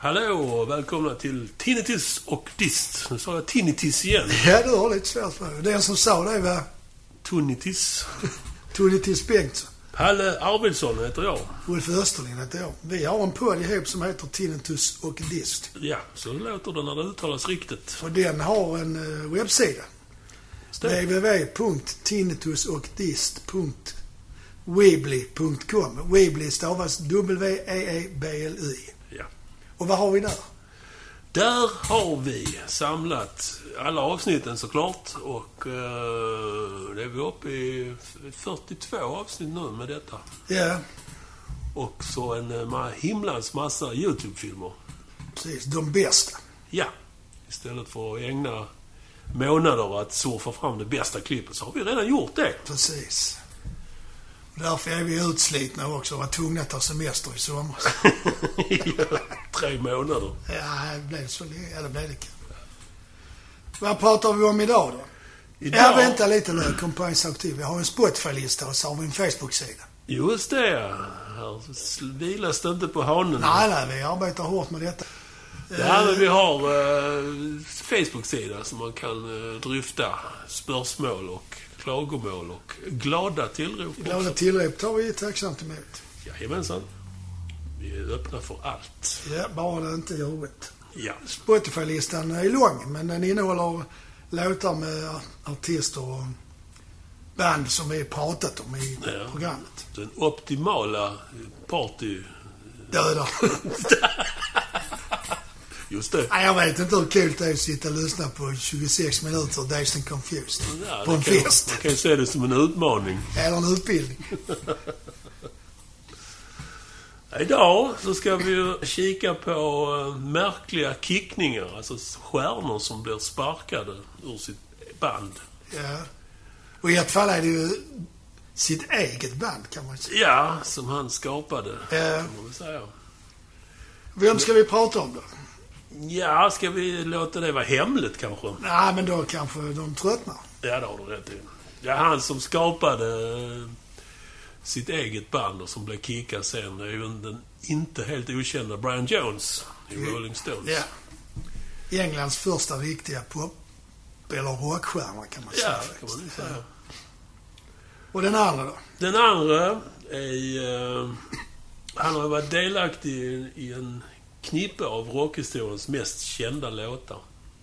Hallå och välkomna till Tinnitus och Dist. Nu sa jag Tinnitus igen. Ja, du har lite svårt för det. Den som sa det var Tunnitus. Tonitis Bengtsson. Palle Arvidsson heter jag. Ulf Österlind heter jag. Vi har en podd ihop som heter Tinnitus och Dist. Ja, så låter det när det uttalas riktigt. Och den har en uh, webbsida. Www.tinnitusochdist.weebly.com Weebly stavas W-E-E-B-L-Y. Och vad har vi där? Där har vi samlat alla avsnitten såklart. Och eh, det är vi uppe i 42 avsnitt nu med detta. Ja, Och så en eh, himlans massa YouTube-filmer. precis. De bästa. Ja. Istället för att ägna månader att surfa fram det bästa klippet så har vi redan gjort det. Precis. Därför är vi utslitna också och var tvungna att ta semester i somras. Tre månader. Ja, det blev så länge. Ja, det blev det. Vad pratar vi om idag då? Idag... Ja, vänta lite nu. Kom på en sak till. Vi har en Spotify-lista och så har vi en Facebook-sida. Just det, ja. Här vilas det inte på hanen. Nej, nej, vi arbetar hårt med detta. Ja, men vi har eh, Facebook-sida som man kan eh, dryfta spörsmål och klagomål och glada tillrop. Glada också. tillrop tar vi tacksamt emot. Jajamensan. Vi är öppna för allt. Ja, bara det inte är jobbigt. Ja. Spotify-listan är lång, men den innehåller låtar med artister och band som vi pratat om i Ja. programmet. Den optimala party... Dödar. Just det. Nej, jag vet inte hur kul det är att sitta och lyssna på 26 minuter Dazed and Confused. Ja, på en kan, fest. Man kan ju se det som en utmaning. Eller en utbildning. Idag så ska vi ju kika på eh, märkliga kickningar. Alltså stjärnor som blir sparkade ur sitt band. Ja. Och i ett fall är det ju sitt eget band, kan man säga. Ja, som han skapade. Ja. Kan man väl säga. Vem ska vi prata om då? Ja, ska vi låta det vara hemligt kanske? Nej, men då kanske de tröttnar. Ja, det har du rätt i. Ja, han som skapade eh, sitt eget band och som blev kickad sen är ju den inte helt okända Brian Jones i Rolling Stones. Ja. Englands första riktiga pop eller rockstjärna, kan man säga. Ja, det kan man säga. Och den andra då? Den andra är... Eh, han har varit delaktig i en knippe av rockhistoriens mest kända låtar.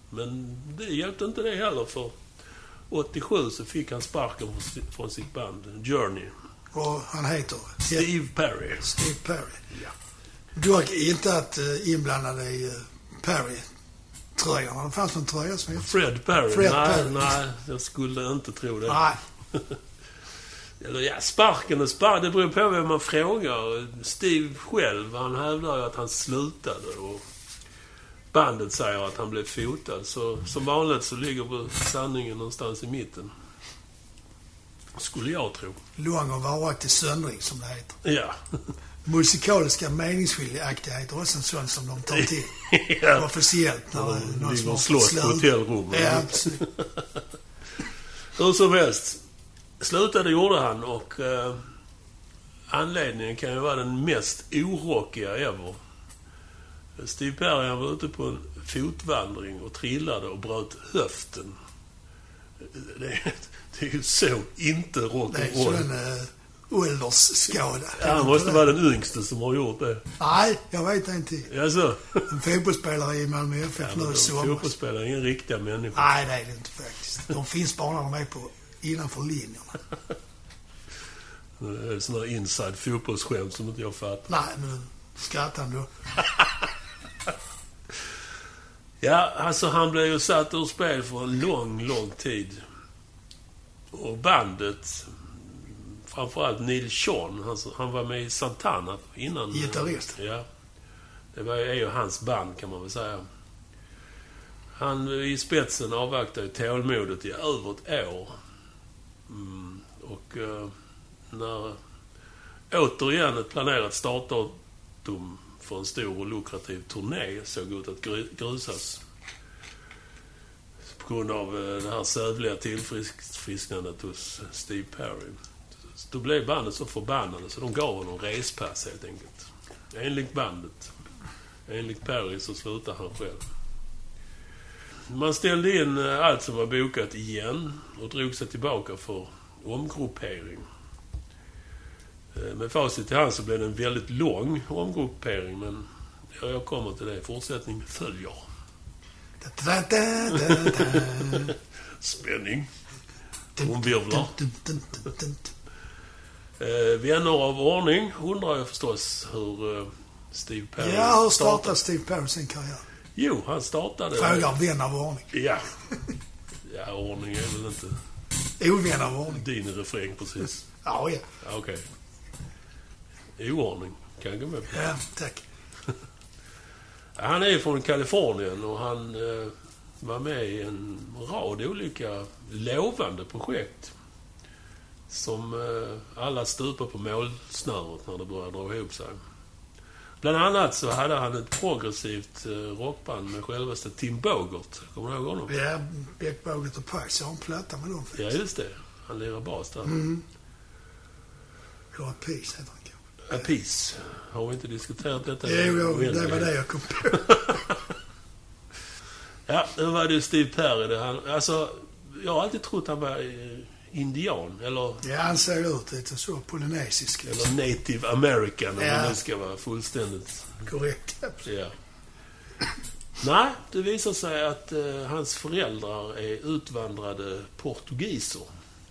Men det hjälpte inte det heller för 87 så fick han sparken från, si- från sitt band Journey. Och han heter? Steve Perry. Steve Perry. Ja. Dock inte att uh, inblandade i uh, Perry-tröjorna. Det fanns en tröja som hette... Fred Perry? Fred nej, Perry. nej, jag skulle inte tro det. Nej. Eller ja, sparken och sparken. Det beror på vem man frågar. Steve själv, han hävdar ju att han slutade och bandet säger att han blev fotad. Så som vanligt så ligger sanningen någonstans i mitten. Skulle jag tro. Lång och varaktig söndring, som det heter. Ja. Musikaliska meningsskiljaktigheter är också en sån som de tar till. ja. Officiellt. När Ja, någon som slåss på slut. hotellrum. Ja. Hur som helst. Slutade gjorde han och eh, anledningen kan ju vara den mest orockiga ever. Steve Perry han var ute på en fotvandring och trillade och bröt höften. Det är, det är ju så inte Det är rock'n'roll. en uh, åldersskada. Ja, han måste vara den yngste som har gjort det. Nej, jag vet till. Alltså, En fotbollsspelare i Malmö FF nu i somras. fotbollsspelare är inga riktiga människor. Nej, det är det inte faktiskt. De finns bara när de är på innanför linjerna. Sådana inside fotbollsskämt som inte jag fattar. Nej, men skrattar ändå. Ja, alltså han blev ju satt ur spel för en lång, lång tid. Och bandet, framförallt Neil Sean, han, han var med i Santana innan. Gitarrist. Ja. Det var, är ju hans band kan man väl säga. Han i spetsen avvaktade tålmodet i över ett år. Mm, och eh, när återigen ett planerat startdatum för en stor och lukrativ turné såg ut att grusas. På grund av eh, det här sövliga tillfrisknandet hos Steve Perry. Så Då blev bandet så förbannade så de gav honom respass helt enkelt. Enligt bandet. Enligt Perry så slutar han själv. Man ställde in eh, allt som var bokat igen och drog sig tillbaka för omgruppering. Eh, Med facit i hand så blev det en väldigt lång omgruppering, men ja, jag kommer till det. Fortsättning följer. Da, da, da. Spänning. Trumvirvlar. Eh, vänner av ordning undrar jag förstås hur eh, Steve Perry Ja, hur startade Steve Perry sin karriär? Jo, han startade... Frågar vän av ordning. Ja. Ja, ordning är väl inte Ovän av ordning. din refräng precis. Ja, ja. Okej. Oordning kan jag gå med på. Ja, tack. Han är från Kalifornien och han eh, var med i en rad olika lovande projekt. Som eh, alla stupade på målsnöret när det började dra ihop sig. Bland annat så hade han ett progressivt eh, rockband med självaste Tim Bogert. Kommer du ihåg honom? Ja, Beckbåget och Price. Jag har en platta med dem Ja, faktiskt. just det. Han lirar bas där. Mm. Eller Peace heter han kanske. A Peace. Har vi inte diskuterat detta? Jo, jo, det var det jag kom på. Ja, nu var det ju Steve Perry. Han, alltså, jag har alltid trott han var eh, indian. Eller, Ja, han ser ut lite så polynesisk. eller native american, om Ja. man nu ska vara fullständigt... Korrekt. Ja. Nej, det visar sig att eh, hans föräldrar är utvandrade portugiser.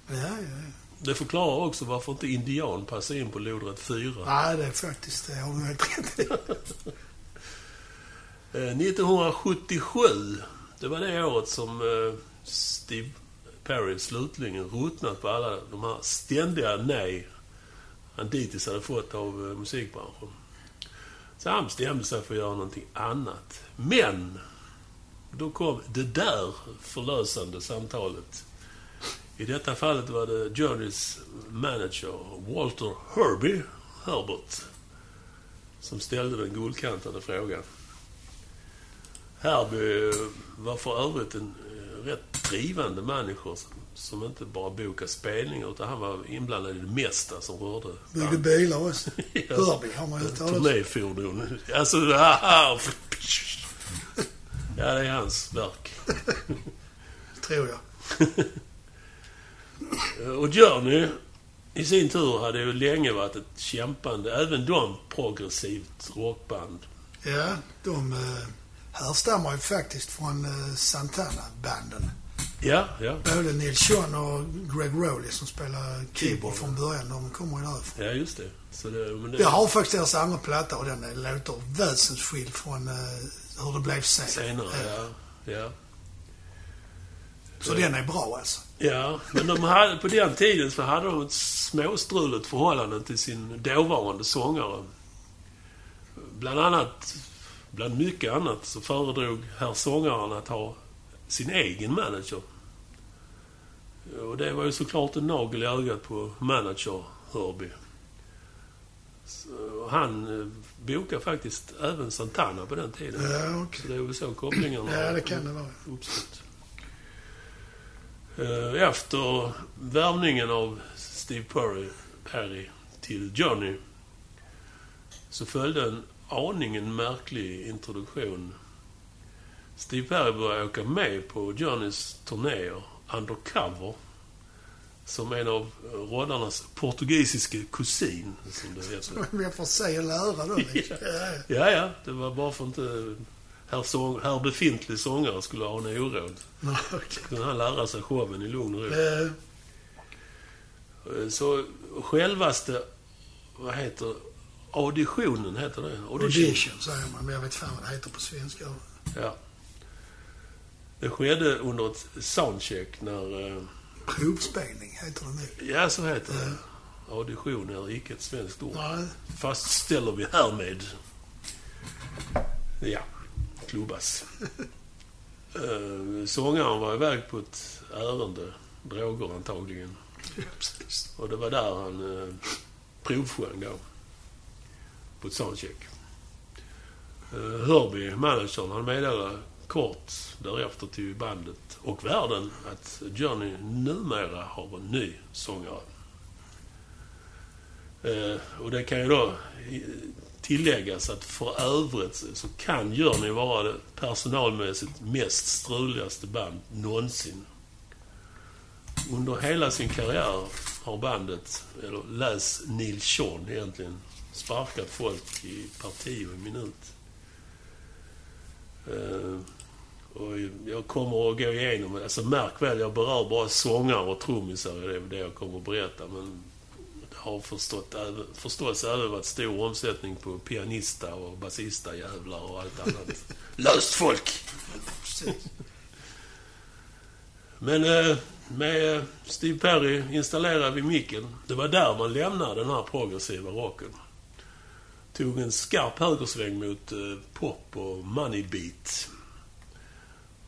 Ja, ja, ja. Det förklarar också varför inte indian passar in på lodrätt 4. Nej, det är faktiskt det. Har du helt rätt i. Eh, 1977, det var det året som eh, Steve Perry slutligen ruttnat på alla de här ständiga nej han dittills hade fått av eh, musikbranschen. Så han bestämde sig för att göra någonting annat. Men, då kom det där förlösande samtalet. I detta fallet var det Journeys manager, Walter Herbie Herbert, som ställde den guldkantade frågan. Herbie var för övrigt en rätt drivande människa som- som inte bara bokade spelningar utan han var inblandad i det mesta som rörde Byggde bilar också. Ja. Har man ju talat om. turnéfordon. Alltså, ah, ja, det är hans verk. Tror jag. Och Journey i sin tur hade ju länge varit ett kämpande, även de progressivt rockband. Ja, de eh, härstammar ju faktiskt från eh, Santana-banden. Ja, ja, Både Neil Sean och Greg Rowley som spelar keyboard från början, de kommer ju därifrån. ja just det. Så det, men det Jag har faktiskt deras andra platta och den låter väsensskild från eh, hur det blev sen. senare, ja. ja. Så den är bra alltså. Ja, men de hade, på den tiden så hade de ett småstruligt förhållande till sin dåvarande sångare. Bland annat, bland mycket annat, så föredrog herr sångaren att ha sin egen manager. Och det var ju såklart en nagel i ögat på manager Hörby. Så han eh, bokade faktiskt även Santana på den tiden. Ja, okej. Så det är väl så kopplingarna Ja, det kan det vara. uppstått. Eh, Efter värvningen av Steve Perry, Perry till Johnny så följde en aningen märklig introduktion. Steve Perry började åka med på Johnnys turnéer undercover som en av rollernas portugisiske kusin, som det heter. Men jag får se och lära då liksom. Ja. ja. Ja. Det var bara för att inte herr, sång, herr befintlig sångare skulle ha en oråd. kunde han lära sig showen i lugn och ro. Eh, Så självaste, vad heter auditionen, heter det? audition säger man, men jag vet fan vad det heter på svenska. Ja. Det skedde under ett soundcheck när... eh, Provspelning heter det nu. Ja, så heter det. Audition är icke ett svenskt ord. Nej, Fastställer vi härmed. Ja, klubbas. Eh, Sångaren var iväg på ett ärende. Droger antagligen. precis. Och det var där han eh, provsjöng då. På ett soundcheck. Eh, Hörby, managern, han meddelade kort därefter till bandet och världen att Johnny numera har en ny sångare. Eh, och det kan ju då tilläggas att för övrigt så kan Journey vara det personalmässigt mest struligaste band någonsin. Under hela sin karriär har bandet, eller läs Neil Sean egentligen, sparkat folk i parti och i minut. Eh, och jag kommer att gå igenom, alltså märk väl, jag berör bara sångare och trummisar i det, det jag kommer att berätta. Men det har förstått, förstås även varit stor omsättning på pianista och basista jävlar och allt annat. Löst folk! Men eh, med Steve Perry installerade vi micken. Det var där man lämnade den här progressiva rocken. Tog en skarp högersväng mot eh, pop och money beat.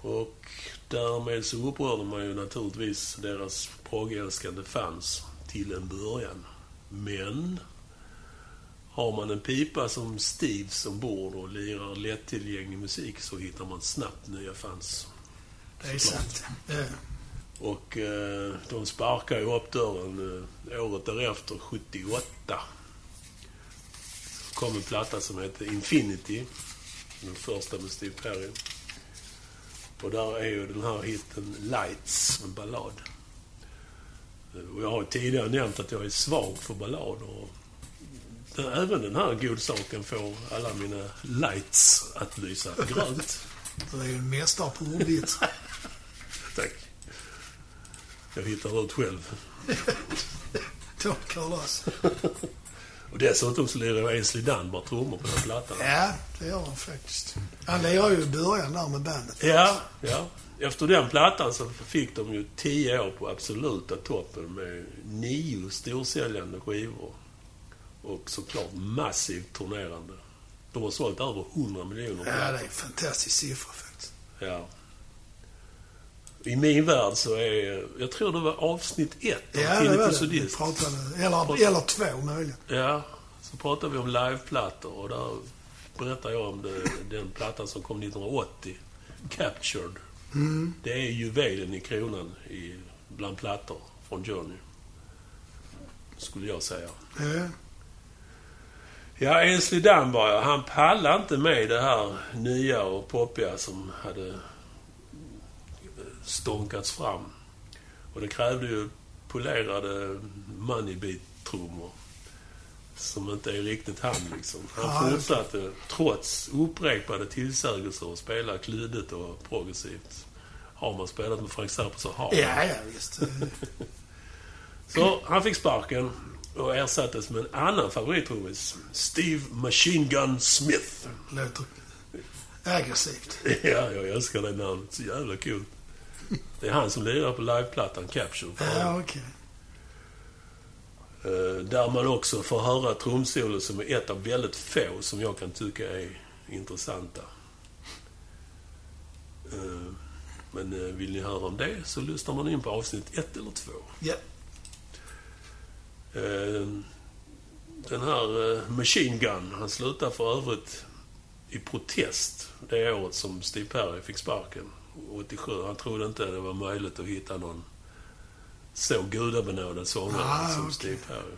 Och därmed så upprörde man ju naturligtvis deras proggälskande fans till en början. Men har man en pipa som Steve ombord och lirar lättillgänglig musik så hittar man snabbt nya fans. Det är Såklart. sant. Och eh, de sparkar ju upp dörren eh, året därefter, 78. Kom en platta som hette Infinity. Den första med Steve Perry. Och där är ju den här hitten Lights, en ballad. Och jag har tidigare nämnt att jag är svag för ballader. Och den, även den här godsaken får alla mina lights att lysa grönt. Du är ju en mästare på ordvits. Tack. Jag hittar ut själv. Tackar loss. Och dessutom så lirar Ainsley Dunbar trummor på den plattan. Ja, det gör han faktiskt. Han lirar ju i början där med bandet. Ja, ja. Efter den plattan så fick de ju tio år på absoluta toppen med nio storsäljande skivor. Och såklart massivt turnerande. De har sålt över 100 miljoner Ja, det är en fantastisk siffra faktiskt. Ja. I min värld så är... Jag tror det var avsnitt ett av Ja, var och Sodist. pratade, eller, eller två möjligen. Ja, så pratade vi om liveplattor och där berättade jag om det, den plattan som kom 1980. Captured. Mm. Det är juvelen i kronan i, bland plattor från Johnny. Skulle jag säga. Ja. Ja, Ainsley Dunbar, han pallade inte med det här nya och poppiga som hade stånkats fram. Och det krävde ju polerade moneybeat-trummor. Som inte är riktigt han liksom. Han fortsatte, trots upprepade tillsägelser, att spela klyddigt och progressivt. Har man spelat med Frank Zappa så har man. Ja, ja, visst. Så han fick sparken och ersattes med en annan favorittrummis. Steve Machine Gun Smith. Låter aggressivt. Ja, jag älskar det namnet. Så jävla kul. Det är han som lirar på liveplattan Capture. Ja, okej. Eh, Där man också får höra trumsolo som är ett av väldigt få som jag kan tycka är intressanta. Eh, Men eh, vill ni höra om det så lyssnar man in på avsnitt ett eller två. Ja. Den här Machine Gun, han slutade för övrigt i protest det året som Steve Perry fick sparken. 87. Han trodde inte det var möjligt att hitta någon så gudabenådad sångare Ah, som okej. Steve Perry.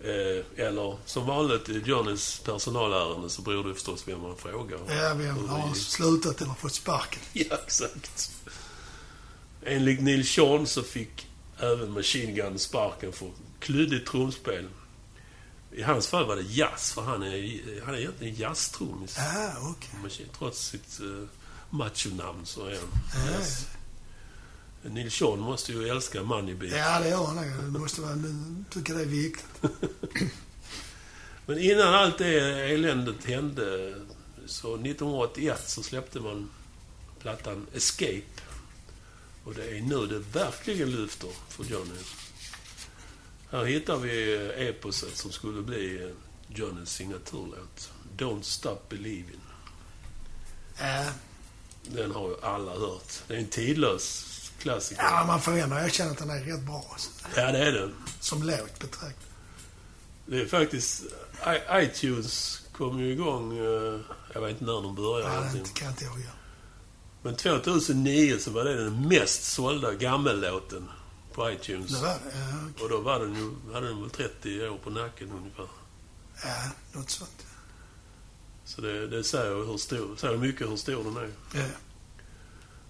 Eh, eller som vanligt i Johnnys personalärende så beror det förstås vem man frågar. Ja, vem har slutat eller fått sparken? Ja, exakt. Enligt Neil Sean så fick även Machine Gun sparken för klyddigt trumspel. I hans fall var det jazz, för han är, han är egentligen jazztrummis. Ja, okej. Machine- Trots sitt uh, machonamn så är han. Neil Sean måste ju älska Moneybeat. Ja, det gör han. Det måste vara... tycker det är viktigt. Men innan allt det eländet hände, så 1981 så släppte man plattan Escape. Och det är nu det verkligen lyfter för Johnny. Här hittar vi eposet som skulle bli Johnnys signaturlåt. Don't Stop Believing. Ja, Den har ju alla hört. Det är en tidlös klassiker. ja man får ändå erkänna att den är rätt bra. Alltså. Ja, det är den. Som låt betraktat. Det är faktiskt... I- iTunes kom ju igång... eh, Jag vet inte när de började. Ja, egentligen. det kan inte jag göra. Men 2009 så var det den mest sålda gammellåten på iTunes. Det var det? Ja, okej. Och då var den ju, hade den väl 30 år på nacken ungefär. Ja, något sånt. Så det, det säger, hur stor, säger mycket hur stor den är. Ja.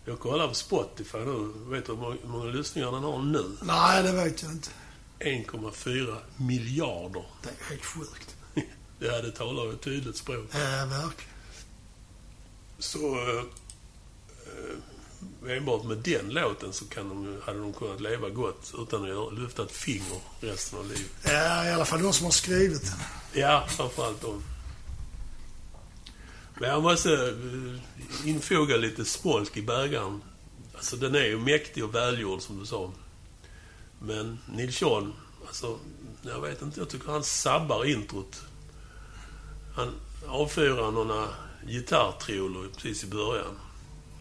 Jag kollar på Spotify nu. Vet du hur många, hur många lyssningar den har nu? Nej, det vet jag inte. 1,4 miljarder. Det är helt sjukt. Ja, det talar ju ett tydligt språk. Ja, verkligen. Så eh, eh, enbart med den låten så kan de, hade de kunnat leva gott utan att lyfta ett finger resten av livet. Ja, i alla fall de som har skrivit den. Ja, framförallt de. Men jag måste eh, infoga lite smolk i bägaren. Alltså den är ju mäktig och välgjord som du sa. Men Nils John, alltså, jag vet inte, jag tycker han sabbar introt. Han avfyrar några gitarrtrioler precis i början.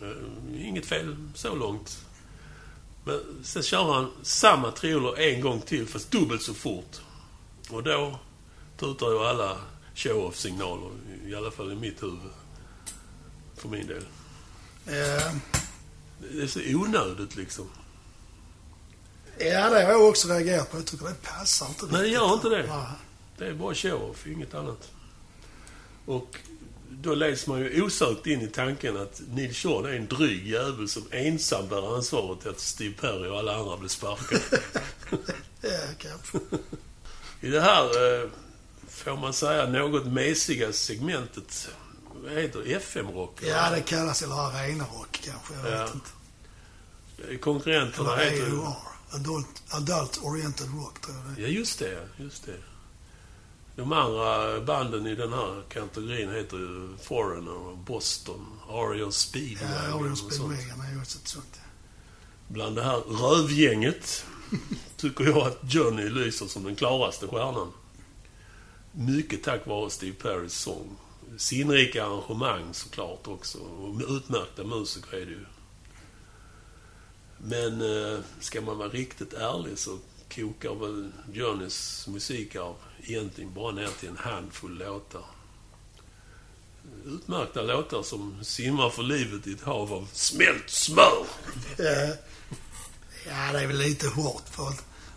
Eh, inget fel så långt. Men sen kör han samma trioler en gång till, fast dubbelt så fort. Och då tutar ju alla show-off-signaler, i alla fall i mitt huvud. För min del. Ja, Det är så onödigt liksom. ja, det har jag också reagerat på. Jag tycker det passar inte Nej, det gör inte det. Nej. Det är bara show-off, inget annat. Och då leds man ju osökt in i tanken att Neil Sean är en dryg jävel som ensam bär ansvaret till att Steve Perry och alla andra blir sparkade. Ja, kanske. I det här, eh, får man säga, något mesiga segmentet, vad heter? FM-rock? Ja, det kallas eller arenarock kanske. Jag vet Ja. inte. Konkurrenterna Eller heter. AOR. Adult, adult Oriented Rock, tror jag det. Ja, just det. Just det. De andra banden i den här kategorin heter ju Foreigner Boston, Ario Speedwagon Ja, sånt. Speedwagon är ju också ett sånt. Bland det här rövgänget tycker jag att Johnny lyser som den klaraste stjärnan. Mycket tack vare Steve Perrys sång. Sinnrika arrangemang såklart också. Och utmärkta musiker är det ju. Men eh, ska man vara riktigt ärlig så kokar väl Johnnys musikarv egentligen bara ner till en handfull låtar. Utmärkta låtar som simmar för livet i ett hav av smält smör. Eh, ja, det är väl lite hårt för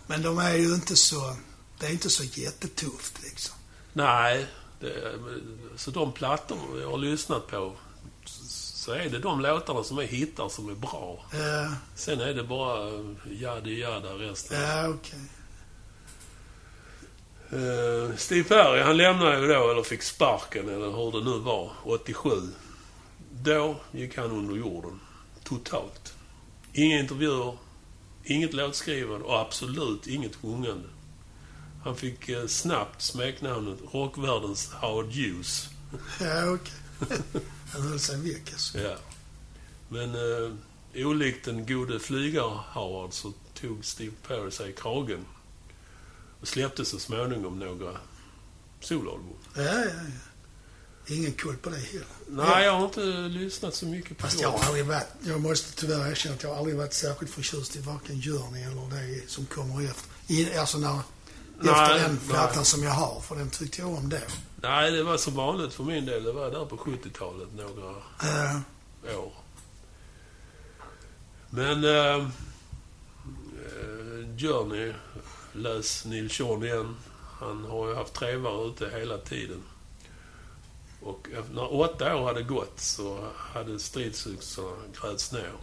Men de är ju inte så... Det är inte så jättetufft liksom. Nej, det, så de plattor jag har lyssnat på så är det de låtarna som är hittar som är bra. Ja, Sen är det bara jada jada resten. ja okej. Eh, Steve Perry, han lämnade ju då, eller fick sparken, eller hur det nu var, 87. Då gick han under jorden. Totalt. Inga intervjuer, inget låtskrivande och absolut inget sjungande. Han fick eh, snabbt smeknamnet rockvärldens Howard Hughes. Ja, okej. Han höll sig väck alltså. Ja. Men eh, olikt den gode flygar-Howard så tog Steve Perry sig i kragen och släppte så småningom några soloalbum. Ja, ja, ja. Ingen koll på det heller. Nej, jag har inte lyssnat så mycket på Fast jag har aldrig varit... Jag måste tyvärr erkänna att jag har aldrig varit särskilt förtjust i varken Journey eller det som kommer efter. I, alltså när... Nej, efter den nej. plattan som jag har, för den tyckte jag om då. Nej, det var som vanligt för min del. Det var där på 70-talet, några Uh, år. Men... Eh, Journey, läs Neil Sean igen. Han har ju haft trevare ute hela tiden. Och när åtta år hade gått så hade stridsyxorna grävts ner.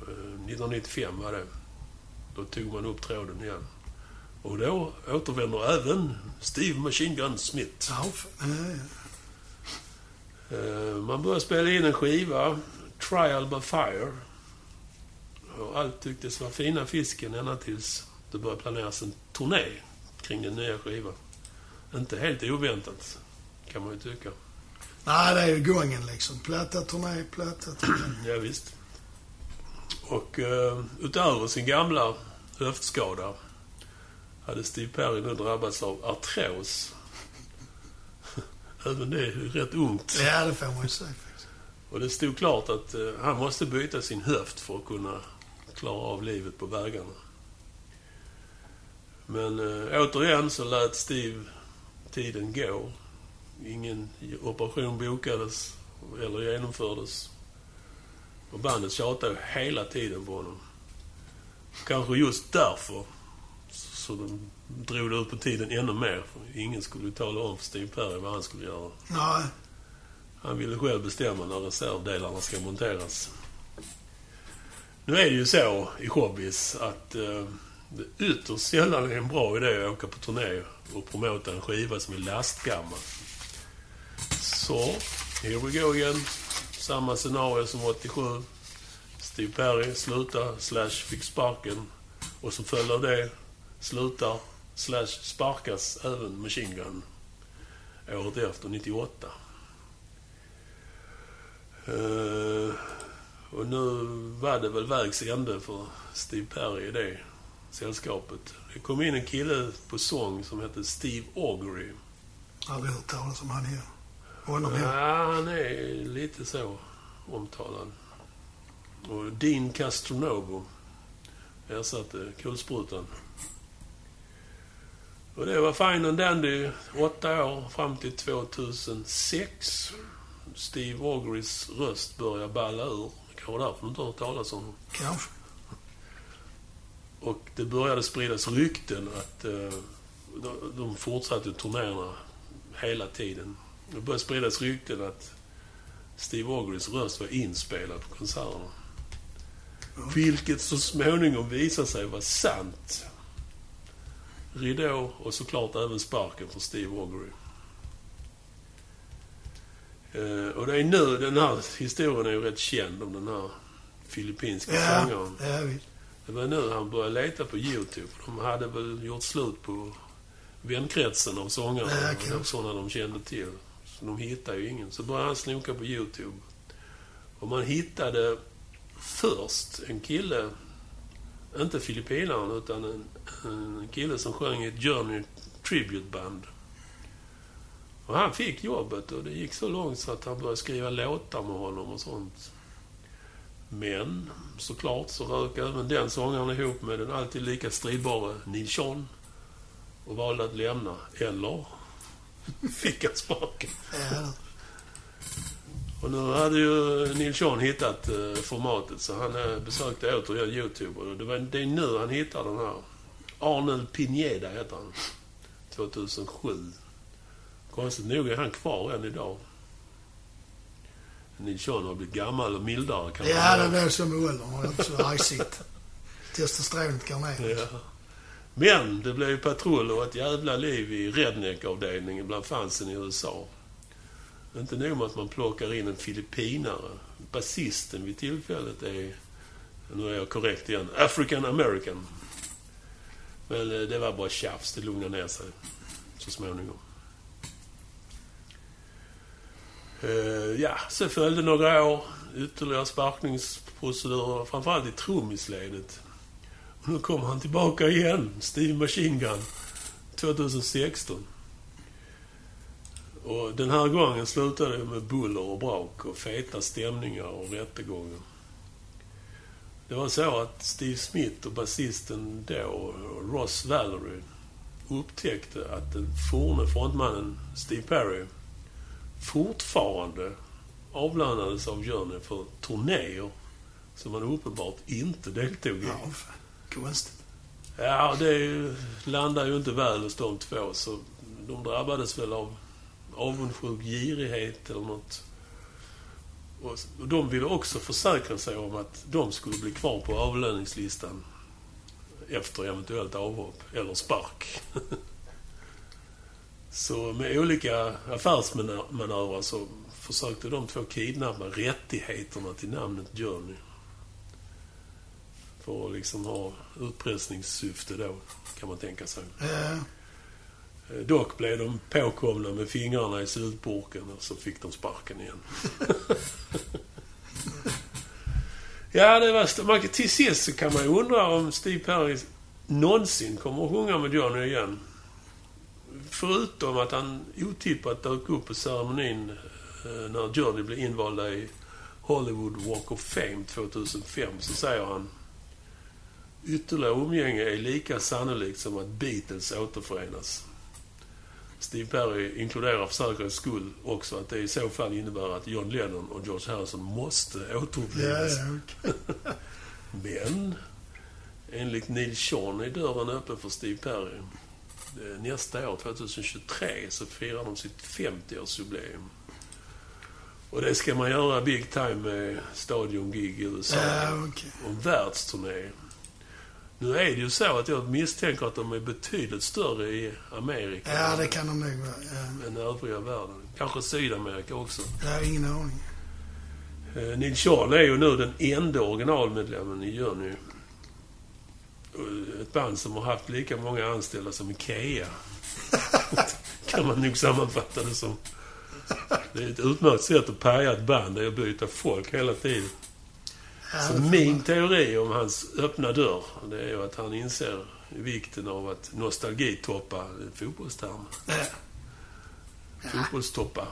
Eh, 1995 var det. Då tog man upp tråden igen. Och då återvänder även Steve Machine Gun Smith. Eh, Man började spela in en skiva, Trial by Fire. Och allt tycktes vara fina fisken ända tills det började planeras en turné kring den nya skivan. Inte helt oväntat, kan man ju tycka. Nej, det är ju gången liksom. Platta, turné, platta, turné. Ja, visst. Och eh, utöver sin gamla höftskada hade Steve Perry nu drabbats av artros. Även det är ju rätt ungt. Ja, det får man ju säga faktiskt. Och det stod klart att eh, han måste byta sin höft för att kunna klara av livet på vägarna. Men eh, återigen så lät Steve tiden gå. Ingen operation bokades eller genomfördes. Och bandet tjatade hela tiden på honom. Kanske just därför så de drog det ut på tiden ännu mer. För ingen skulle tala om för Steve Perry vad han skulle göra. Nej. Han ville själv bestämma när reservdelarna ska monteras. Nu är det ju så i hobbies att eh, det ytterst sällan är en bra idé att åka på turné och promota en skiva som är lastgammal. Så, here we go again. Samma scenario som 87. Steve Perry slutar, slash fick sparken. Och som följer det slutar, slash sparkas även Machine Gun. Året efter, 98. Uh, och nu var det väl vägs ände för Steve Perry i det sällskapet. Det kom in en kille på sång som hette Steve Augury. Aldrig hört talas om han här. Honom. Ja, han är lite så omtalad. Och Dean Castronovo ersatte kulsprutan. Och det var fine and dandy. Åtta år fram till 2006. Steve Augurys röst började balla ur. Det kan vara därför du inte hört talas om honom. Kanske. Och det började spridas rykten att eh, de, de fortsatte turnéerna hela tiden. Det började spridas rykten att Steve Augurys röst var inspelad på konserterna. Vilket så småningom visade sig vara sant. Ridå och såklart även sparken för Steve Augury. Eh, och det är nu, den här historien är ju rätt känd om den här filippinska Ja, sångaren. ja visst. Det var nu han började leta på YouTube. De hade väl gjort slut på vänkretsen av sångare. Ja, och kanske. sådana de kände till. Så de hittade ju ingen. Så började han snoka på YouTube. Och man hittade först en kille, inte filippinaren, utan en, en kille som sjöng i ett Journey Tribute Band. Och han fick jobbet och det gick så långt så att han började skriva låtar med honom och sånt. Men såklart så rök även den sångaren ihop med den alltid lika stridbara Neil Sean och valde att lämna. Eller fick han sparken. Och nu hade ju Neil Sean hittat eh, formatet så han eh, besökte återigen YouTube. Och det, var, det är nu han hittar den här. Arnold Pineda heter han. 2007. Konstigt nog är han kvar än idag. Neil Sean har blivit gammal och mildare kan man ja det blir så med åldern. Det är så rajsigt. Testosteronet går ner. Ja. Men det blev ju patrull och ett jävla liv i redneck-avdelningen bland fansen i USA. Inte nog med att man plockar in en filippinare. Basisten vid tillfället är, nu är jag korrekt igen, African American. Men eh, det var bara tjafs, det lugnade ner sig så småningom. Eh, ja, så följde några år, ytterligare sparkningsprocedurer, framförallt i trummisledet. Och nu kommer han tillbaka igen, Steve Machine Gun, 2016. Och den här gången slutade det med buller och brak och feta stämningar och rättegångar. Det var så att Steve Smith och basisten då, Ross Valerie, upptäckte att den forne frontmannen Steve Perry fortfarande avlönades av Journey för turnéer som han uppenbart inte deltog i. Ja. Konstigt. Ja, det landar ju inte väl hos de två, så de drabbades väl av avundsjuk girighet eller något. Och de ville också försäkra sig om att de skulle bli kvar på avlöningslistan efter eventuellt avhopp eller spark. så med olika affärsmanövrar så försökte de två kidnappa rättigheterna till namnet Journey. För att liksom ha utpressningssyfte då, kan man tänka sig. Ja, Eh, dock blev de påkomna med fingrarna i syltburken och så fick de sparken igen. ja, det var... Man, till sist så kan man ju undra om Steve Perry någonsin kommer att sjunga med Johnny igen. Förutom att han otippat dök upp på ceremonin eh, när Johnny blev invalda i Hollywood Walk of Fame 2005 så säger han Ytterligare umgänge är lika sannolikt som att Beatles återförenas. Steve Perry inkluderar för säkerhets skull också att det i så fall innebär att John Lennon och George Harrison måste återupplivas. ja, okej. Men enligt Neil Sean är dörren öppen för Steve Perry. nästa år, 2023, så firar de sitt 50-årsjubileum. Och det ska man göra big time med stadiongig i USA. Ja, okej. Och en världsturné. Nu är det ju så att jag misstänker att de är betydligt större i Amerika Ja, det kan de nog vara. Ja. än övriga världen. Kanske Sydamerika också. Jag har ingen aning. Eh, Neil Sean är ju nu den enda originalmedlemmen i Journey. Ett band som har haft lika många anställda som Ikea. kan man nog sammanfatta det som. Det är ett utmärkt sätt att paja ett band, det är att byta folk hela tiden. Så får min teori om hans öppna dörr, det är ju att han inser vikten av att nostalgitoppa fotbollstermer. Ja. Fotbollstoppa.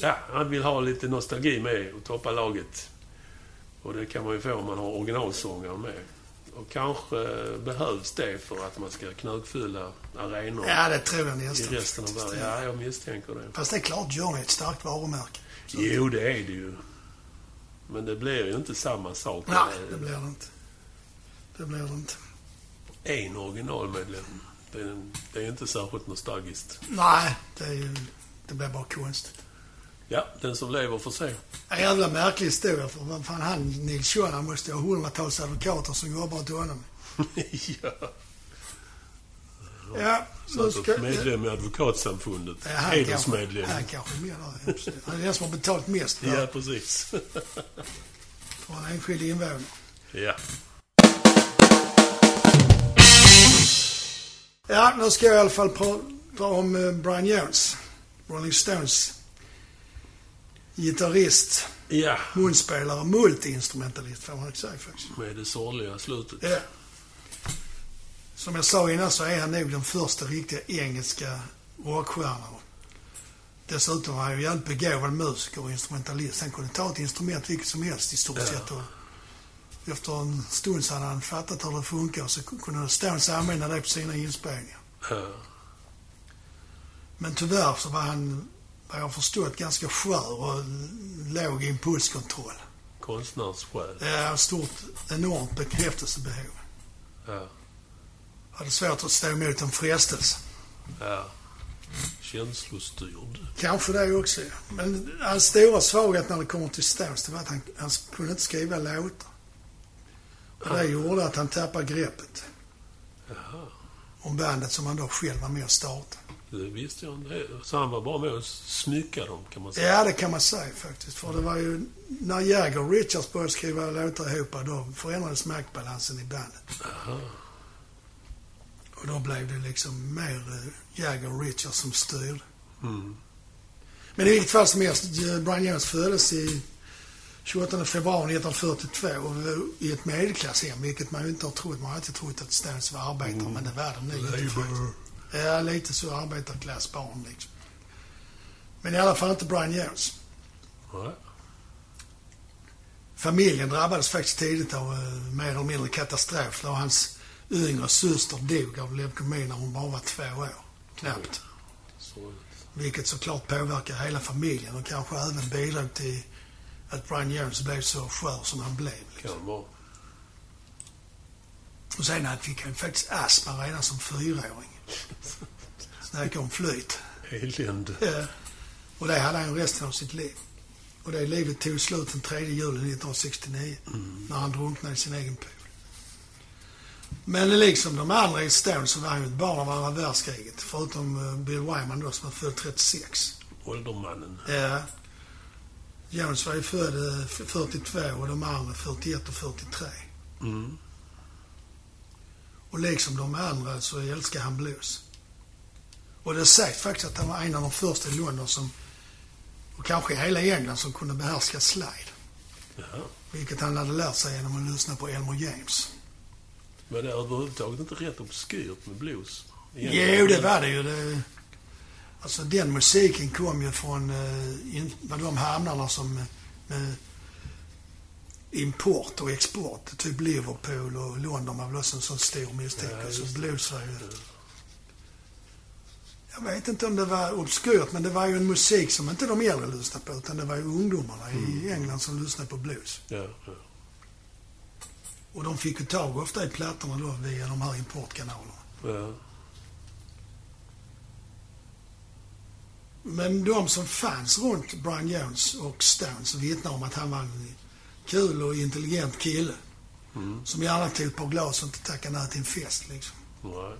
Ja, han vill ha lite nostalgi med och toppa laget. Och det kan man ju få om man har originalsångaren med. Och kanske behövs det för att man ska knökfylla arenor ja, det tror jag i nästan. resten av världen. Ja, jag misstänker det. Fast det är klart, Johnny är ett starkt varumärke. Så- Jo, det är det ju. Men det blir ju inte samma sak. Nej, det blir det inte. Det blir det inte. En originalmedlem. Det är, det är inte särskilt nostalgiskt. Nej, det är ju... Det blir bara konstigt. Ja, den som lever får se. En jävla märklig historia. För vad fan, han, Nils Schön, han måste ha hundratals advokater som jobbar åt honom. ja. Ja, nu ska... medlem i Advokatsamfundet. Ja, Hedersmedlem. han kanske är med där. absolut. Han är den som har betalt mest Ja, precis. för en enskild invånare. ja. Ja, nu ska jag i alla fall prata om eh, Brian Jones. Rolling Stones gitarrist, Ja, munspelare, multiinstrumentalist får man säga faktiskt. med det sorgliga slutet. Ja. Som jag sa innan så är han nog den första riktiga engelska rockstjärnan. Dessutom var han ju jävligt begåvad musiker och instrumentalist. Han kunde ta ett instrument vilket som helst i stort Ja. sett. Och efter en stund så hade han fattat hur det funkar och så kunde Stones använda det på sina inspelningar. Ja. Men tyvärr så var han, vad jag förstått, ganska skör och låg impulskontroll. Konstnärssjäl. Ja, stort, enormt bekräftelsebehov. Ja. Hade svårt att stå emot en frestelse. ja. Känslostyrd. Kanske det också, ja. Men hans stora svaghet när det kommer till Stones, det var att han, han kunde inte skriva låtar. Och det gjorde att han tappade greppet Jaha. om bandet som han då själv var med och startade. Det visste jag inte. Så han var bara med och smycka dem, kan man säga. Ja, det kan man säga faktiskt. För det var ju när Jagger och Richards började skriva låtar ihop, då förändrades maktbalansen i bandet. Jaha. Och då blev det liksom mer eh, Jagger och Richards som styrde. Mm. Men i vilket fall som helst, Brian Jones föddes i 28 februari 1942 och var i ett medelklasshem, vilket man ju inte har trott. Man har alltid trott att Stones var arbetare, men det var de nog inte. Ja, lite så arbetarklassbarn liksom. Men i alla fall inte Brian Jones. Familjen drabbades faktiskt tidigt av eh, mer eller mindre katastrof då hans yngre syster dog av leukemi när hon bara var två år. Knappt. Så, Vilket såklart påverkar hela familjen och kanske även bidrog till att Brian Jones blev så skör som han blev. Liksom. Och sen fick han faktiskt astma redan som fyraåring. Snacka om flyt. Elände. Ja. Och det hade han resten av sitt liv. Och det livet tog slut den 3 juli 1969 när han drunknade i sin egen pool. Men liksom de andra i Stones så var han ju ett barn av andra världskriget. Förutom eh, Bill Wyman då som var född 36. Åldermannen. Ja. Jones var ju född eh, f- 42 och de andra 41 och 43. Mm. Och liksom de andra så älskar han blues. Och det sägs faktiskt att han var en av de första i London som, och kanske i hela England, som kunde behärska slide. Jaha. Vilket han hade lärt sig genom att lyssna på Elmer James. Men det är överhuvudtaget inte rätt obskyrt med blues. Jo, det var det ju. Det, alltså den musiken kom ju från eh, in, de hamnarna som eh, med import och export. Typ Liverpool och London var väl också en sån stor misstänker. Ja, blues var ju... Jag vet inte om det var obskyrt, men det var ju en musik som inte de äldre lyssnade på, utan det var ju ungdomarna i England som lyssnade på blues. Ja, ja. Och de fick ju tag ofta i plattorna då via de här importkanalerna. Ja. Men de som fanns runt Brian Jones och Stones vittnar om att han var en kul och intelligent kille. Mm. Som gärna tog ett par glas och inte tackade nej till en fest liksom. Nej.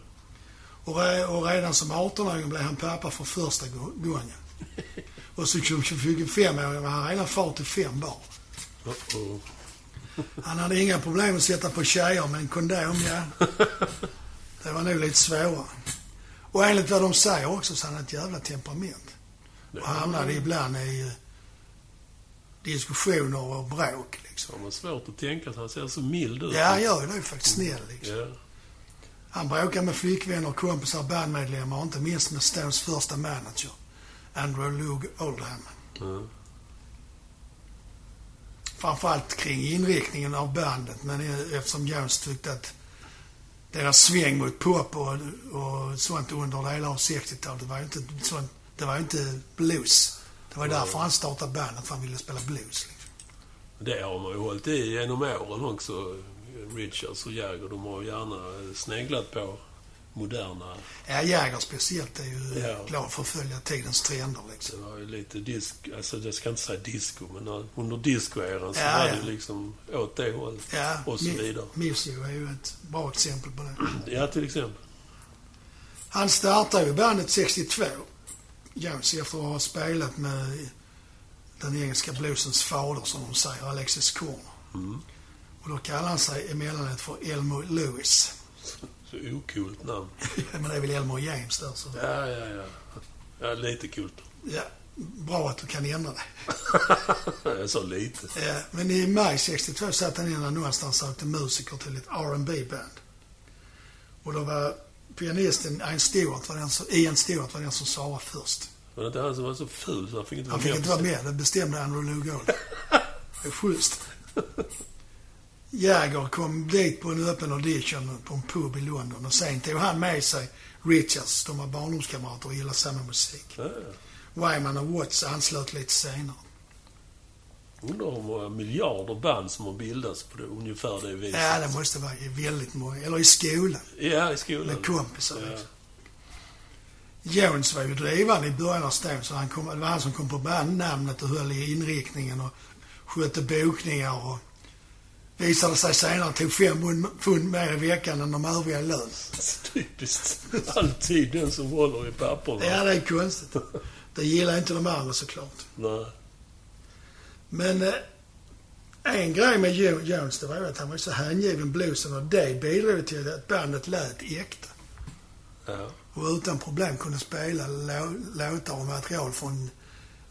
Och, och redan som 18-åring blev han pappa för första gången. och så som 25-åring var han redan far till fem barn. Uh -oh. Han hade inga problem att sätta på tjejer, men kondom, ja. Det var nog lite svårare. Och enligt vad de säger också så hade han ett jävla temperament. Det Och hamnade ibland i eh, diskussioner och bråk liksom. har man svårt att tänka sig. Han ser så mild ut. Ja, han gör ju det faktiskt snäll liksom. Han bråkade med flickvänner, kompisar, bandmedlemmar och inte minst med Stones första manager, Andrew Loog Oldham. Ja. Framförallt kring inriktningen av bandet, men eftersom Jones tyckte att deras sväng mot pop och, och sånt under delar av 60-talet, det var ju inte sånt, det var inte blues. Det var ju därför han startade bandet, för han ville spela blues. Liksom. Det har man ju hållit i genom åren också. Richards och Jagger, de har gärna sneglat på moderna... Ja, Jagger speciellt är ju Ja. glad för att följa tidens trender liksom. Det var ju lite disk... Alltså jag ska inte säga disco, men under discoeran så Ja, var ja. det liksom åt det hållet. Ja, Och så vidare. Missio är ju ett bra exempel på det. Ja, till exempel. Han startade ju bandet 62, Jones, efter att ha spelat med den engelska bluesens fader, som de säger, Alexis Korner. Mm. Och då kallar han sig emellanåt för Elmo Lewis. Okult namn. Men det är väl Elmo James där, så... Ja, ja, ja. Ja, lite kult. Ja, bra att du kan ändra dig. jag sa lite. Ja, men i maj 62 satt han in en annons där han sökte musiker till ett R&B band Och då var pianisten Ian Stewart, var den som, Ian Stewart var den som svarade först. Var det inte han som var så ful så han fick inte Han vara fick med inte på vara med, det bestämde Andrew Lou Gold. Det är schysst. Jagger kom dit på en öppen audition på en pub i London och sen tog han med sig Richards, de var barndomskamrater och gillade samma musik. Ja. Wyman och Watts anslöt lite senare. Undrar hur många miljarder band som har bildats på det, ungefär det viset. Ja, det måste vara väldigt många. Eller i skolan, Ja, i skolan. med kompisar. Ja. Liksom. Jones var ju drivande i början av Stones, så han kom, det var han som kom på bandnamnet och höll i inriktningen och skötte bokningar och visade sig senare tog fem pund- mer i veckan än de övriga i lön. Typiskt. Alltid den som håller i papperna. Ja, det är konstigt. Det gillar inte de andra såklart. Nej. Men eh, en grej med Jo- Jones, det var ju att han var så hängiven bluesen och det bidrog till att bandet lät äkta. Ja. Och utan problem kunde spela lå- låtar och material från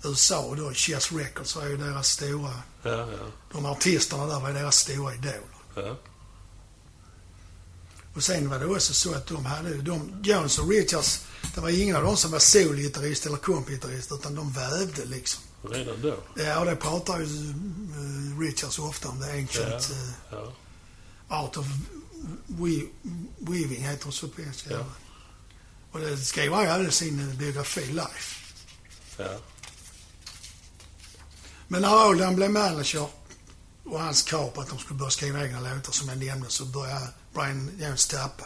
USA då. Chess Records var ju deras stora... Ja, ja. De artisterna där var ju deras stora idoler. Ja. Och sen var det också så att de hade de, Jones och Richards, det var ingen av dem som var solgitarrist eller kompgitarrist utan de vävde liksom. Redan då. Ja, och det pratar ju eh, Richards ofta om. Det ancient eh, Ja. art of we, weaving heter det så på engelska. Och det skriver han ju i sin eh, biografi Life. Ja. Men när Oldham blev manager och hans krav på att de skulle börja skriva egna låtar som jag nämnde så började Brian Jones tappa.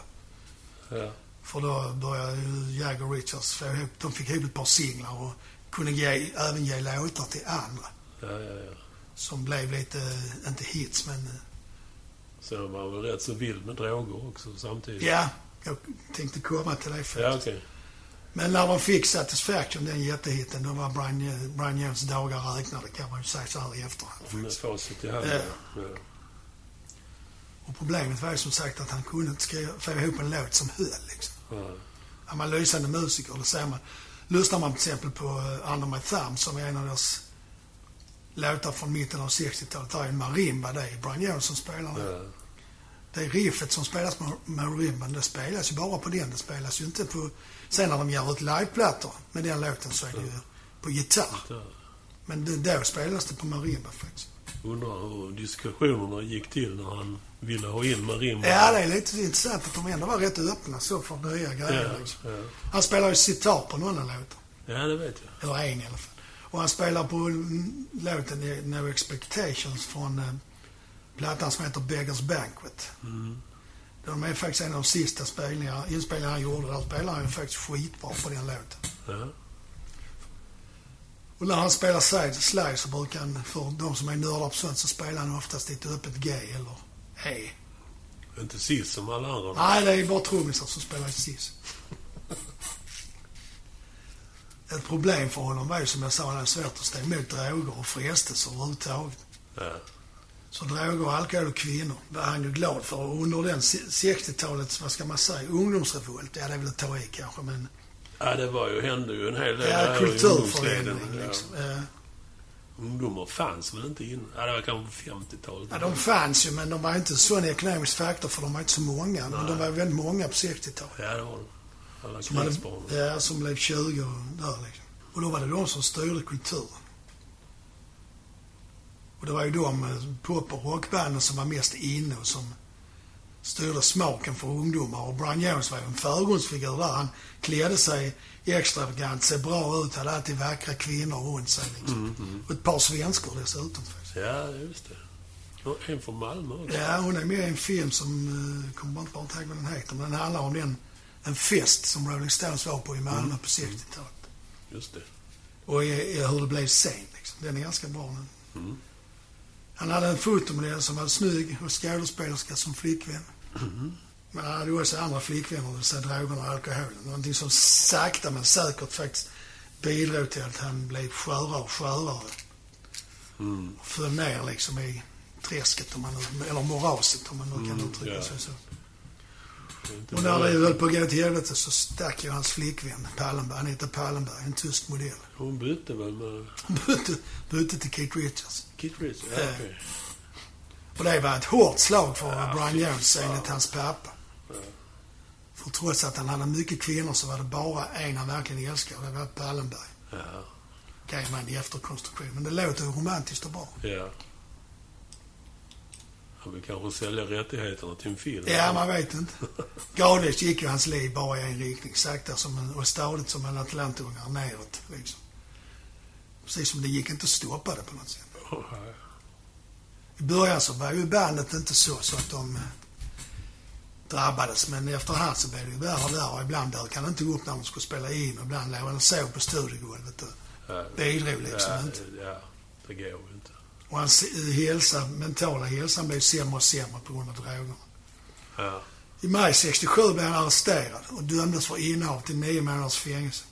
Ja. För då började ju Jagger och Richards få ihop, de fick ihop ett par singlar och kunde ge, även ge låtar till andra. Ja, ja, ja. Som blev lite, inte hits men, eh, Så han var väl rätt så vild med droger också samtidigt. ja, jag tänkte komma till det Ja, först. Men när de fick Satisfaction, den jättehitten, då var Brian, Brian Jones dagar räknade kan man ju säga så här i efterhand. Med facit i hand. Ja. Och problemet var ju som sagt att han kunde inte skriva, få ihop en låt som höll liksom. Ja. Han var lysande musiker, det ser man. Lyssnar man till exempel på uh, Under My Thumb som är en av deras låtar från mitten av 60-talet. Där är en marimba, det är Brian Jones som spelar den. Det riffet som spelas på marimban, det spelas ju bara på den. Det spelas ju inte på... Sen när de gör ut liveplattor med den låten så är det ju på gitarr. Där. Men det, då spelas det på marimba faktiskt. Undrar hur diskussionerna gick till när han ville ha in marimba. Ja, det är lite intressant att de ändå var rätt öppna så för nya grejer ja, liksom. ja. Han spelar ju sitar på några låtar. ja, det vet jag. Eller en i alla fall. Och han spelar på låten No Expectations från eh, plattan som heter Beggars Banquet. Mm. De är faktiskt en av de sista spelningar, inspelningarna han gjorde. Där spelar han faktiskt skitbra på den låten. Ja. Och när han spelar slide, slide så brukar han, för de som är nördar på sånt, så spelar han oftast ett öppet G eller E. Inte sist som alla andra. Nej, det är bara trummisar som spelar i cis. Ett problem för honom var ju som jag sa, det är svårt att stå emot droger och frestelser överhuvudtaget. Ja. Så droger, alkohol och kvinnor var han ju glad för. Och under den 60-talets, vad ska man säga, ungdomsrevolt, ja det är väl att ta i kanske, men ja, det var ju, hände ju en hel del ja, kulturförändring liksom. Ja. Ungdomar fanns väl inte innan? Ja, det var kanske på 50-talet. Ja, de fanns ju, men de var inte en sån ekonomisk faktor för de var inte så många. Men Nej. de var väldigt många på 60-talet. Ja, det var de. Alla Som, hade, ja, som blev 20 och där liksom. Och då var det de som styrde kulturen. Och det var ju de eh, pop och rockbanden som var mest inne och som styrde smaken för ungdomar. Och Brian Jones var ju en förgrundsfigur där. Han klädde sig extravagant, ser bra ut, hade alltid vackra kvinnor runt sig liksom. Mm, mm. Och ett par svenskor dessutom faktiskt. Ja, just det. Och en från Malmö också. Ja, hon är med i en film som, eh, kommer inte bara ihåg vad den heter, men den handlar om den, en fest som Rolling Stones var på i Malmö Mm. på 60-talet. Just det. Och hur det blev sen liksom. Den är ganska bra den. Mm. Han hade en fotomodell som var snygg och skådespelerska som flickvän. Mm. Men han hade också andra flickvänner, det vill säga drogerna och alkoholen. Någonting som sakta men säkert faktiskt bidrog till att han blev skörare och skörare. Mm. Och föll ner liksom i träsket, om man nu, eller moraset om man nu kan Mm, uttrycka ja. sig så. Och när det höll på att gå till helvete så stack ju hans flickvän Pallenberg, Anita Pallenberg, en tysk modell. Hon bytte väl med Hon bytte, bytte till Keith Richards. Kit Richards? Ja, Ja. okej. Och det var ett hårt slag för Ja, Brian Jones enligt hans pappa. Ja. För trots att han hade mycket kvinnor så var det bara en han verkligen älskade och det var Pallenberg. Ja. Kan man i efterkonstruktion. Men det låter romantiskt och bra. ja. Han vill kanske sälja rättigheterna till en film. Ja, man vet inte. Gradvis gick ju hans liv bara i en riktning. Sakta som en, och stadigt som en atlantungare neråt. Liksom. Precis som det gick inte att stoppa det på något sätt. I början så var ju bandet inte så, så att de eh, drabbades. Men efterhand så blev det ju värre och värre. Och ibland dök han inte upp när de skulle spela in. Och ibland låg han och sov på studiogolvet och Ja. bidrog liksom ja, inte. ja, det går ju inte. Och hans eh, hälsa, mentala hälsan blev sämre och sämre på grund av drogerna. Ja. I maj 67 blev han arresterad och dömdes för innehav till nio månaders fängelse.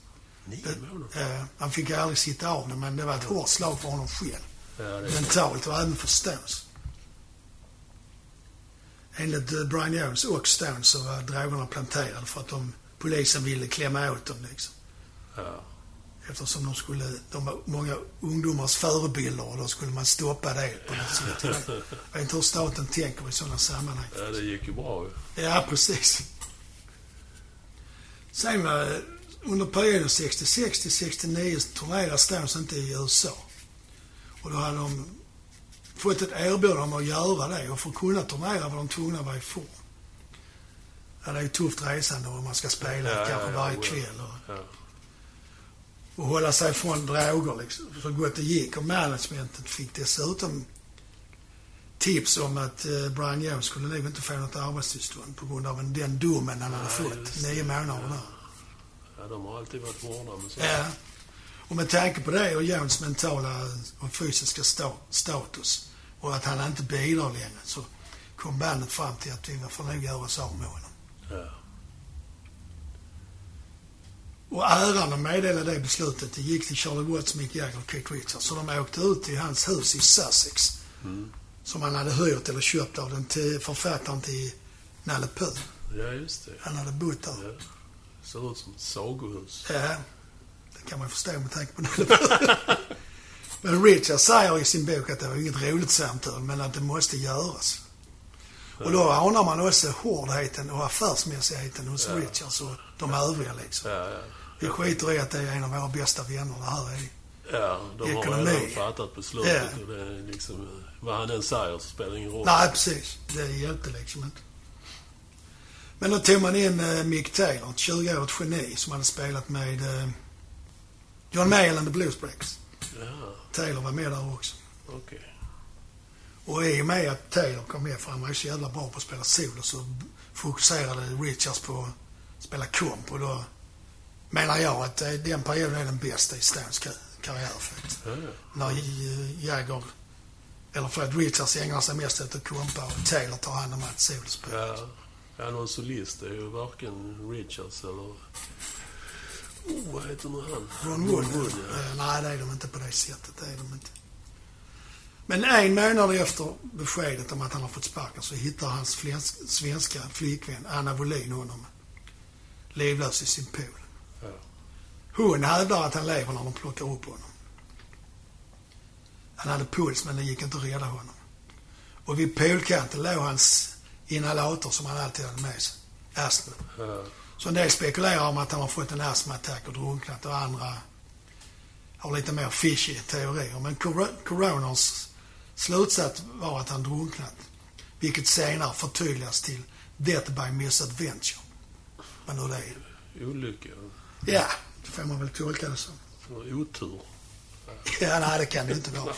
Nio Det- månader? Eh, han fick aldrig sitta av det, men det var ett hårt slag för honom själv. Mentalt och även för Stones. Enligt eh, Brian Jones och Stones så var drogerna planterade för att de, polisen ville klämma åt dem liksom. Ja. Eftersom de skulle, de var många ungdomars förebilder och då skulle man stoppa det på något sätt. Jag vet- inte hur staten tänker i sådana sammanhang. ja, det gick ju bra ju. Ja, precis. Sen var under perioden 66 till 69 så turnerade Stones inte i USA. Och då hade de fått ett erbjudande om att göra det och för att kunna turnera var de tvungna att vara i form. Ja, det är ju tufft resande om man ska spela Ja, ja, kanske ja, varje ja. kväll och, Ja. och hålla sig från droger liksom, så gott det gick. Och managementet fick dessutom tips om att eh, Brian Jones skulle nog inte få något arbetstillstånd på grund av en, den domen han hade fått. Nio månader där. ja, de har alltid varit hårda med sånt. Ja. Och med tanke på det och Jones mentala och fysiska sta- status och att han inte bidrar längre så kom bandet fram till att vi får nog göra oss av med honom. Ja. Och äran att meddela det beslutet det gick till Charlie Watts, Mick Jagger och Keith Richards. Så de åkte ut till hans hus i Sussex Mm. som han hade hyrt eller köpt av den till författaren till Nalle Puh. ja, just det. Han hade bott där. Ja. Ser ut som ett sagohus. Ja, det kan man förstå med tanke på Puh. Men Richard säger i sin bok att det var inget roligt samtal, men att det måste göras. Och då anar man också hårdheten och affärsmässigheten hos Ja. Richards och de övriga liksom. Ja, ja. Vi skiter i att det är en av våra bästa vänner det här är. Ja, de har Ekonomi. redan fattat beslutet. Ja. Och det är liksom, vad han än säger så spelar det ingen roll. Nej, precis. Det hjälpte liksom inte. Men då tog man in eh, Mick Taylor, ett 20-årigt geni som hade spelat med eh, John Mayall and the Bluesbreakers. Ja, Taylor var med där också. okej. Och i och med att Taylor kom med, för han var ju så jävla bra på att spela solo, så fokuserade Richards på att spela komp. Och då menar jag att eh, den perioden är den bästa i Stones ka- karriär faktiskt. Ja. När Jagger, eller Fred Richards ägnar sig mest åt att kompa och Taylor tar hand om allt solospel. Ja, ja, någon solist är ju varken Richards eller... Oh, vad heter nu han? Ron Wood. Wood ja. Eh, nej, det är de inte på det sättet. Det är de inte. Men en månad efter beskedet om att han har fått sparken så hittar hans flensk- svenska flickvän Anna Wollin honom livlös i sin pool. Ja. Hon hävdar att han lever när de plockar upp honom. Han hade puls, men det gick inte att rädda honom. Och vid poolkanten låg hans inhalator som han alltid hade med sig. Astma. Ja. Så en del spekulerar om att han har fått en astmaattack och drunknat och andra har lite mer fishy teorier. Men cor- coroners slutsats var att han drunknat. Vilket senare förtydligas till death by misadventure. Vad nu det är. Olycka. Ja, det får man väl tolka det som. För Otur. Ja, nej, det kan det inte vara.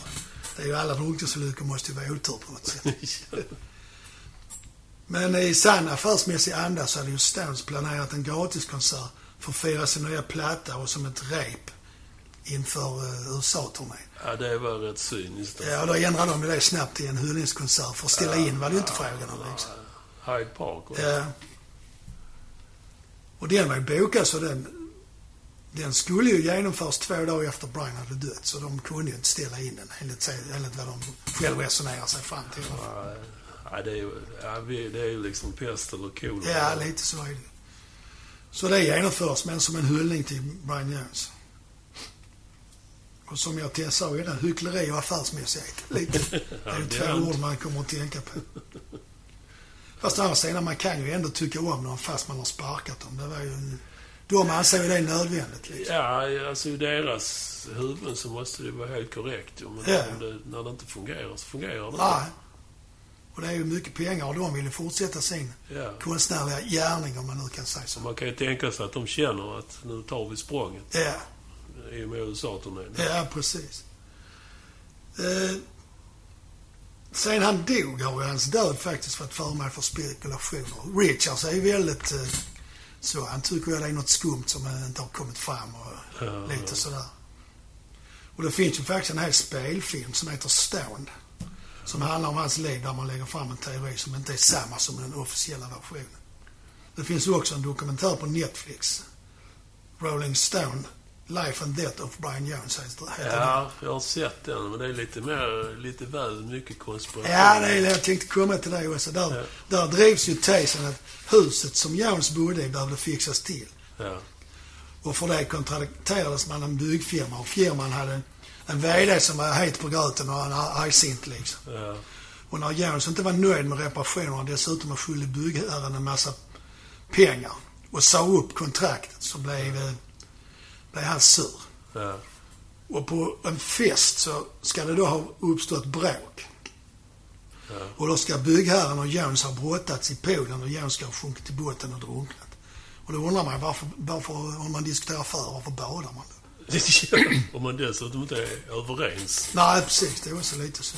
Det är ju alla drunkningsolyckor måste ju vara otur på något sätt. Men i sann affärsmässig anda så hade ju Stones planerat en gratiskonsert för att fira sin nya platta och som ett rep inför uh, USA-turnén. ja, det var rätt cyniskt. Ja, och då ändrade de det snabbt till en hyllningskonsert. För att ställa in var det ju inte frågan om liksom. Hyde Park. va? Ja. Och den var ju bokad så den, den skulle ju genomföras två dagar efter Brian hade dött. Så de kunde ju inte ställa in den enligt, enligt vad de själva resonerar sig fram till. Ja, det är ju det är ju liksom pest eller kolera. Ja, lite så är det. Så det genomförs, men som en hyllning till Brian Jones. Och som jag sa innan, hyckleri och affärsmässighet. Lite. Det är ju två är ord man kommer att tänka på. Fast å andra sidan, man kan ju ändå tycka om någon fast man har sparkat dem. Det var ju en... De ju det nödvändigt liksom. Ja, alltså i deras huvuden så måste det vara helt korrekt. Men Ja. det, när det inte fungerar så fungerar det Nej. Och det är ju mycket pengar och de vill ju fortsätta sin Ja. konstnärliga gärning om man nu kan säga Så man kan ju tänka sig att de känner att nu tar vi språnget Ja, i och med USA-turnén. ja precis. Eh, sen han dog har ju hans död faktiskt varit föremål för spekulationer. Richards är ju väldigt eh, så. Han tycker ju att det är något skumt som inte har kommit fram och Ja, lite ja. sådär. Och det finns ju faktiskt en hel spelfilm som heter Stoned. Som handlar om hans liv där man lägger fram en teori som inte är samma som den officiella versionen. Det finns ju också en dokumentär på Netflix. Rolling Stone, Life and Death of Brian Jones heter. Ja, jag har sett den, men det är lite mer, lite väl mycket konspiration. Ja, det är det jag tänkte komma till det också. Där, Ja. där drivs ju tesen att huset som Jones bodde i behövde fixas till. Ja, Och för det kontrakterades man en byggfirma och firman hade en VD som var het på gröten och en argsint liksom. ja, Och när Jones inte var nöjd med reparationerna och dessutom var skyldig byggherren en massa pengar och sa upp kontraktet så blev, eh, blev han sur. ja. Och på en fest så ska det då ha uppstått bråk. Ja. Och då ska byggherren och Jones ha brottats i poolen och Jones ska ha sjunkit till botten och drunknat. Och då undrar man varför, varför om man diskuterar för, varför badar man då? Om man dessutom inte är överens. Nej, precis. Det är också lite så.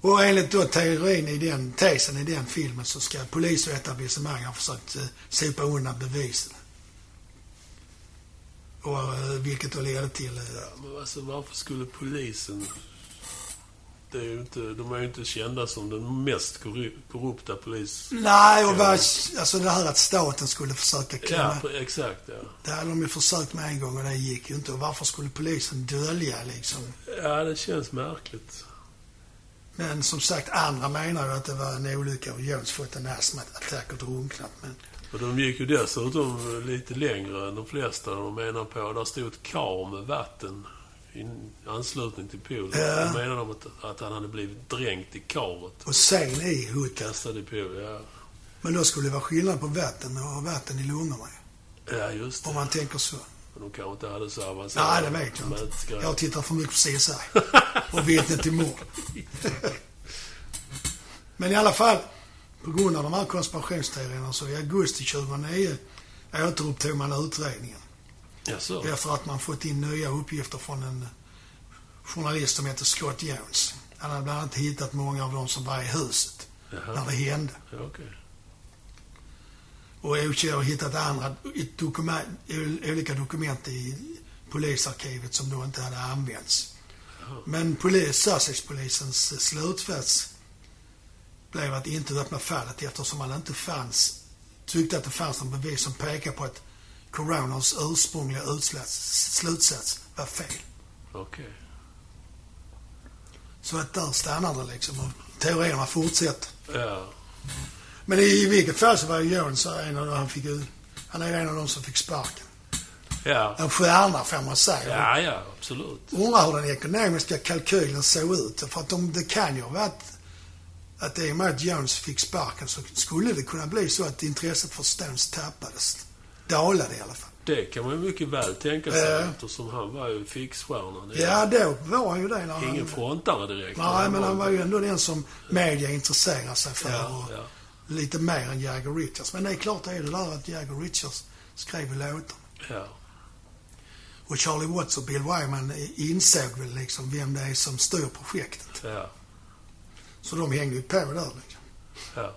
Och enligt då teorin i den, tesen i den filmen så ska polis och etablissemang ha försökt eh, sopa undan bevisen. Och eh, vilket då ledde till... Eh, Men alltså, varför skulle polisen... Det är ju inte, de är ju inte kända som den mest korru- korrupta polis... nej, och vad, alltså det här att staten skulle försöka klämma... Ja, exakt ja. Det hade de ju försökt med en gång och det gick ju inte. Och varför skulle polisen dölja liksom? Ja, det känns märkligt. Men som sagt, andra menar ju att det var en olycka och Jones fått en astmaattack och drunknat. Men Och de gick ju dessutom lite längre än de flesta. De menar på, där stod ett kar med vatten i anslutning till poolen. Ja. Då menar de att, att han hade blivit dränkt i karet. och sen i hooket. Kastad i poolen, ja. Men då skulle det vara skillnad på vatten och vatten i lungorna. Ja, just det. Om man tänker så. Men de kanske inte hade så Nej, avancerat det vet jag inte. mätgrej. Jag tittar för mycket på CSI. Och vittnet till mord. Men i alla fall, på grund av de här konspirationsteorierna så i augusti 2009 återupptog man utredningen. Jaså? Efter att man fått in nya uppgifter från en journalist som heter Scott Jones. Han hade bland annat hittat många av de som var i huset när Jaha. det hände. Ja, okej. Och OC har hittat andra dokument, olika dokument i polisarkivet som då inte hade använts. Men polis, Sussexpolisens slutsats blev att inte öppna fallet eftersom man inte fanns, tyckte att det fanns någon bevis som pekar på att Coroners ursprungliga utsats, slutsats var fel. Okej. Så att där stannar det liksom och teorierna fortsätter. Ja. Men i vilket fall så var ju Jones en av de, han fick ju, han är ju en av de som fick sparken. Ja. En stjärna får man säga. Ja, ja, absolut. Undrar hur den ekonomiska kalkylen såg ut. För att de, det kan ju ha varit att i och med att Jones fick sparken så skulle det kunna bli så att intresset för Stones tappades. Dalade i alla fall. Det kan man ju mycket väl tänka sig Ja. eftersom han var ju fixstjärnan. Ja, då var han ju det. När Ingen frontare direkt. nej, men han var ju ändå den som media intresserade sig för. Ja, och ja. Lite mer än Jagger Richards. Men det är klart det är det där att Jagger Richards skrev ju låtar. Ja. Och Charlie Watts och Bill Wyman insåg väl liksom vem det är som styr projektet. Ja. Så de hängde ju på där liksom. Ja.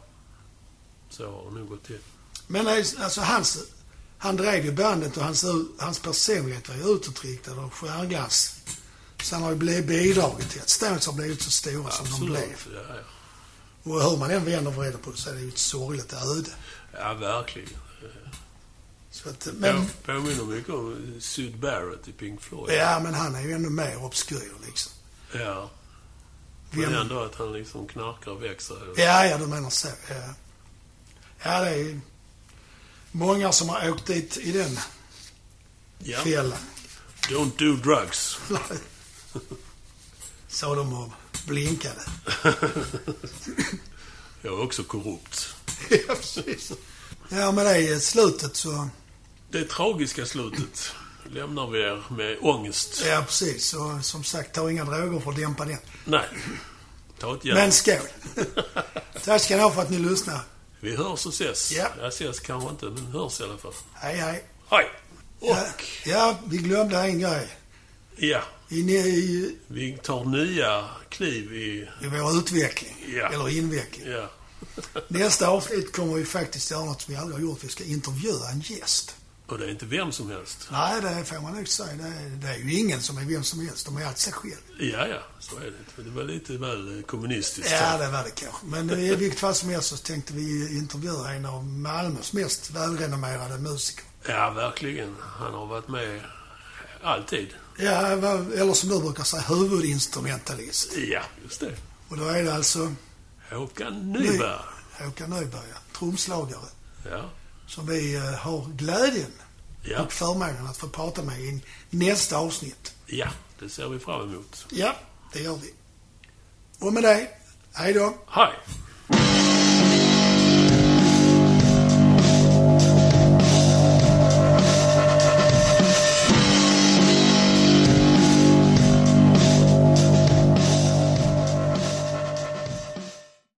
Så har det nog gått till. Men alltså hans, han drev ju bandet och hans, hans personlighet var ju utåtriktad och stjärnglass. Så han har ju bidragit till att Stones har blivit så stora som de blev. Ja, ja. Och hur man än vänder och vrider på det så är det ju ett sorgligt öde. ja, verkligen. Så att, Men... men, Påminner mycket om Syd Barrett i Pink Floyd. ja, men han är ju ännu mer obskyr liksom. Ja. Men Vem, ändå att han liksom knarkar och växer. ja, ja, du menar så. Ja, ja det är många som har åkt dit i den Ja. fällan. Don't do drugs. Sa de och blinkade. Jag är också korrupt. ja, precis. Ja, men det är slutet så... Det tragiska slutet lämnar vi er med ångest. Ja, precis. Och som sagt, ta inga droger för att dämpa den. Nej. Ta ett järn. Men skål! Tack ska ni ha för att ni lyssnar. Vi hörs och ses. Ja. Jag ses kanske inte, men hörs i alla fall. Hej, hej. Hej! Och, Ja, ja, vi glömde en grej. ja, I, i, vi tar nya kliv i... i vår utveckling. Ja. Eller inveckling. Ja. Nästa avsnitt kommer vi faktiskt göra något som vi aldrig har gjort. Vi ska intervjua en gäst. Och det är inte vem som helst. Nej, det får man nog säga. Det är, det är ju ingen som är vem som helst. De är allt sig själv. Ja, ja, så är det. Det var lite väl kommunistiskt. Ja, det var det kanske. Men i vilket fall som helst så tänkte vi intervjua en av Malmös mest välrenommerade musiker. Ja, verkligen. Han har varit med alltid. Ja, eller som du brukar säga, huvudinstrumentalist. Ja, just det. Och då är det alltså Håkan Nyberg. Håkan Nyberg, ja, trumslagare, Ja. Som vi eh, har glädjen Ja. och förmånen att få prata med i nästa avsnitt. ja, det ser vi fram emot. Ja, det gör vi. Och med det, hej då. Hej!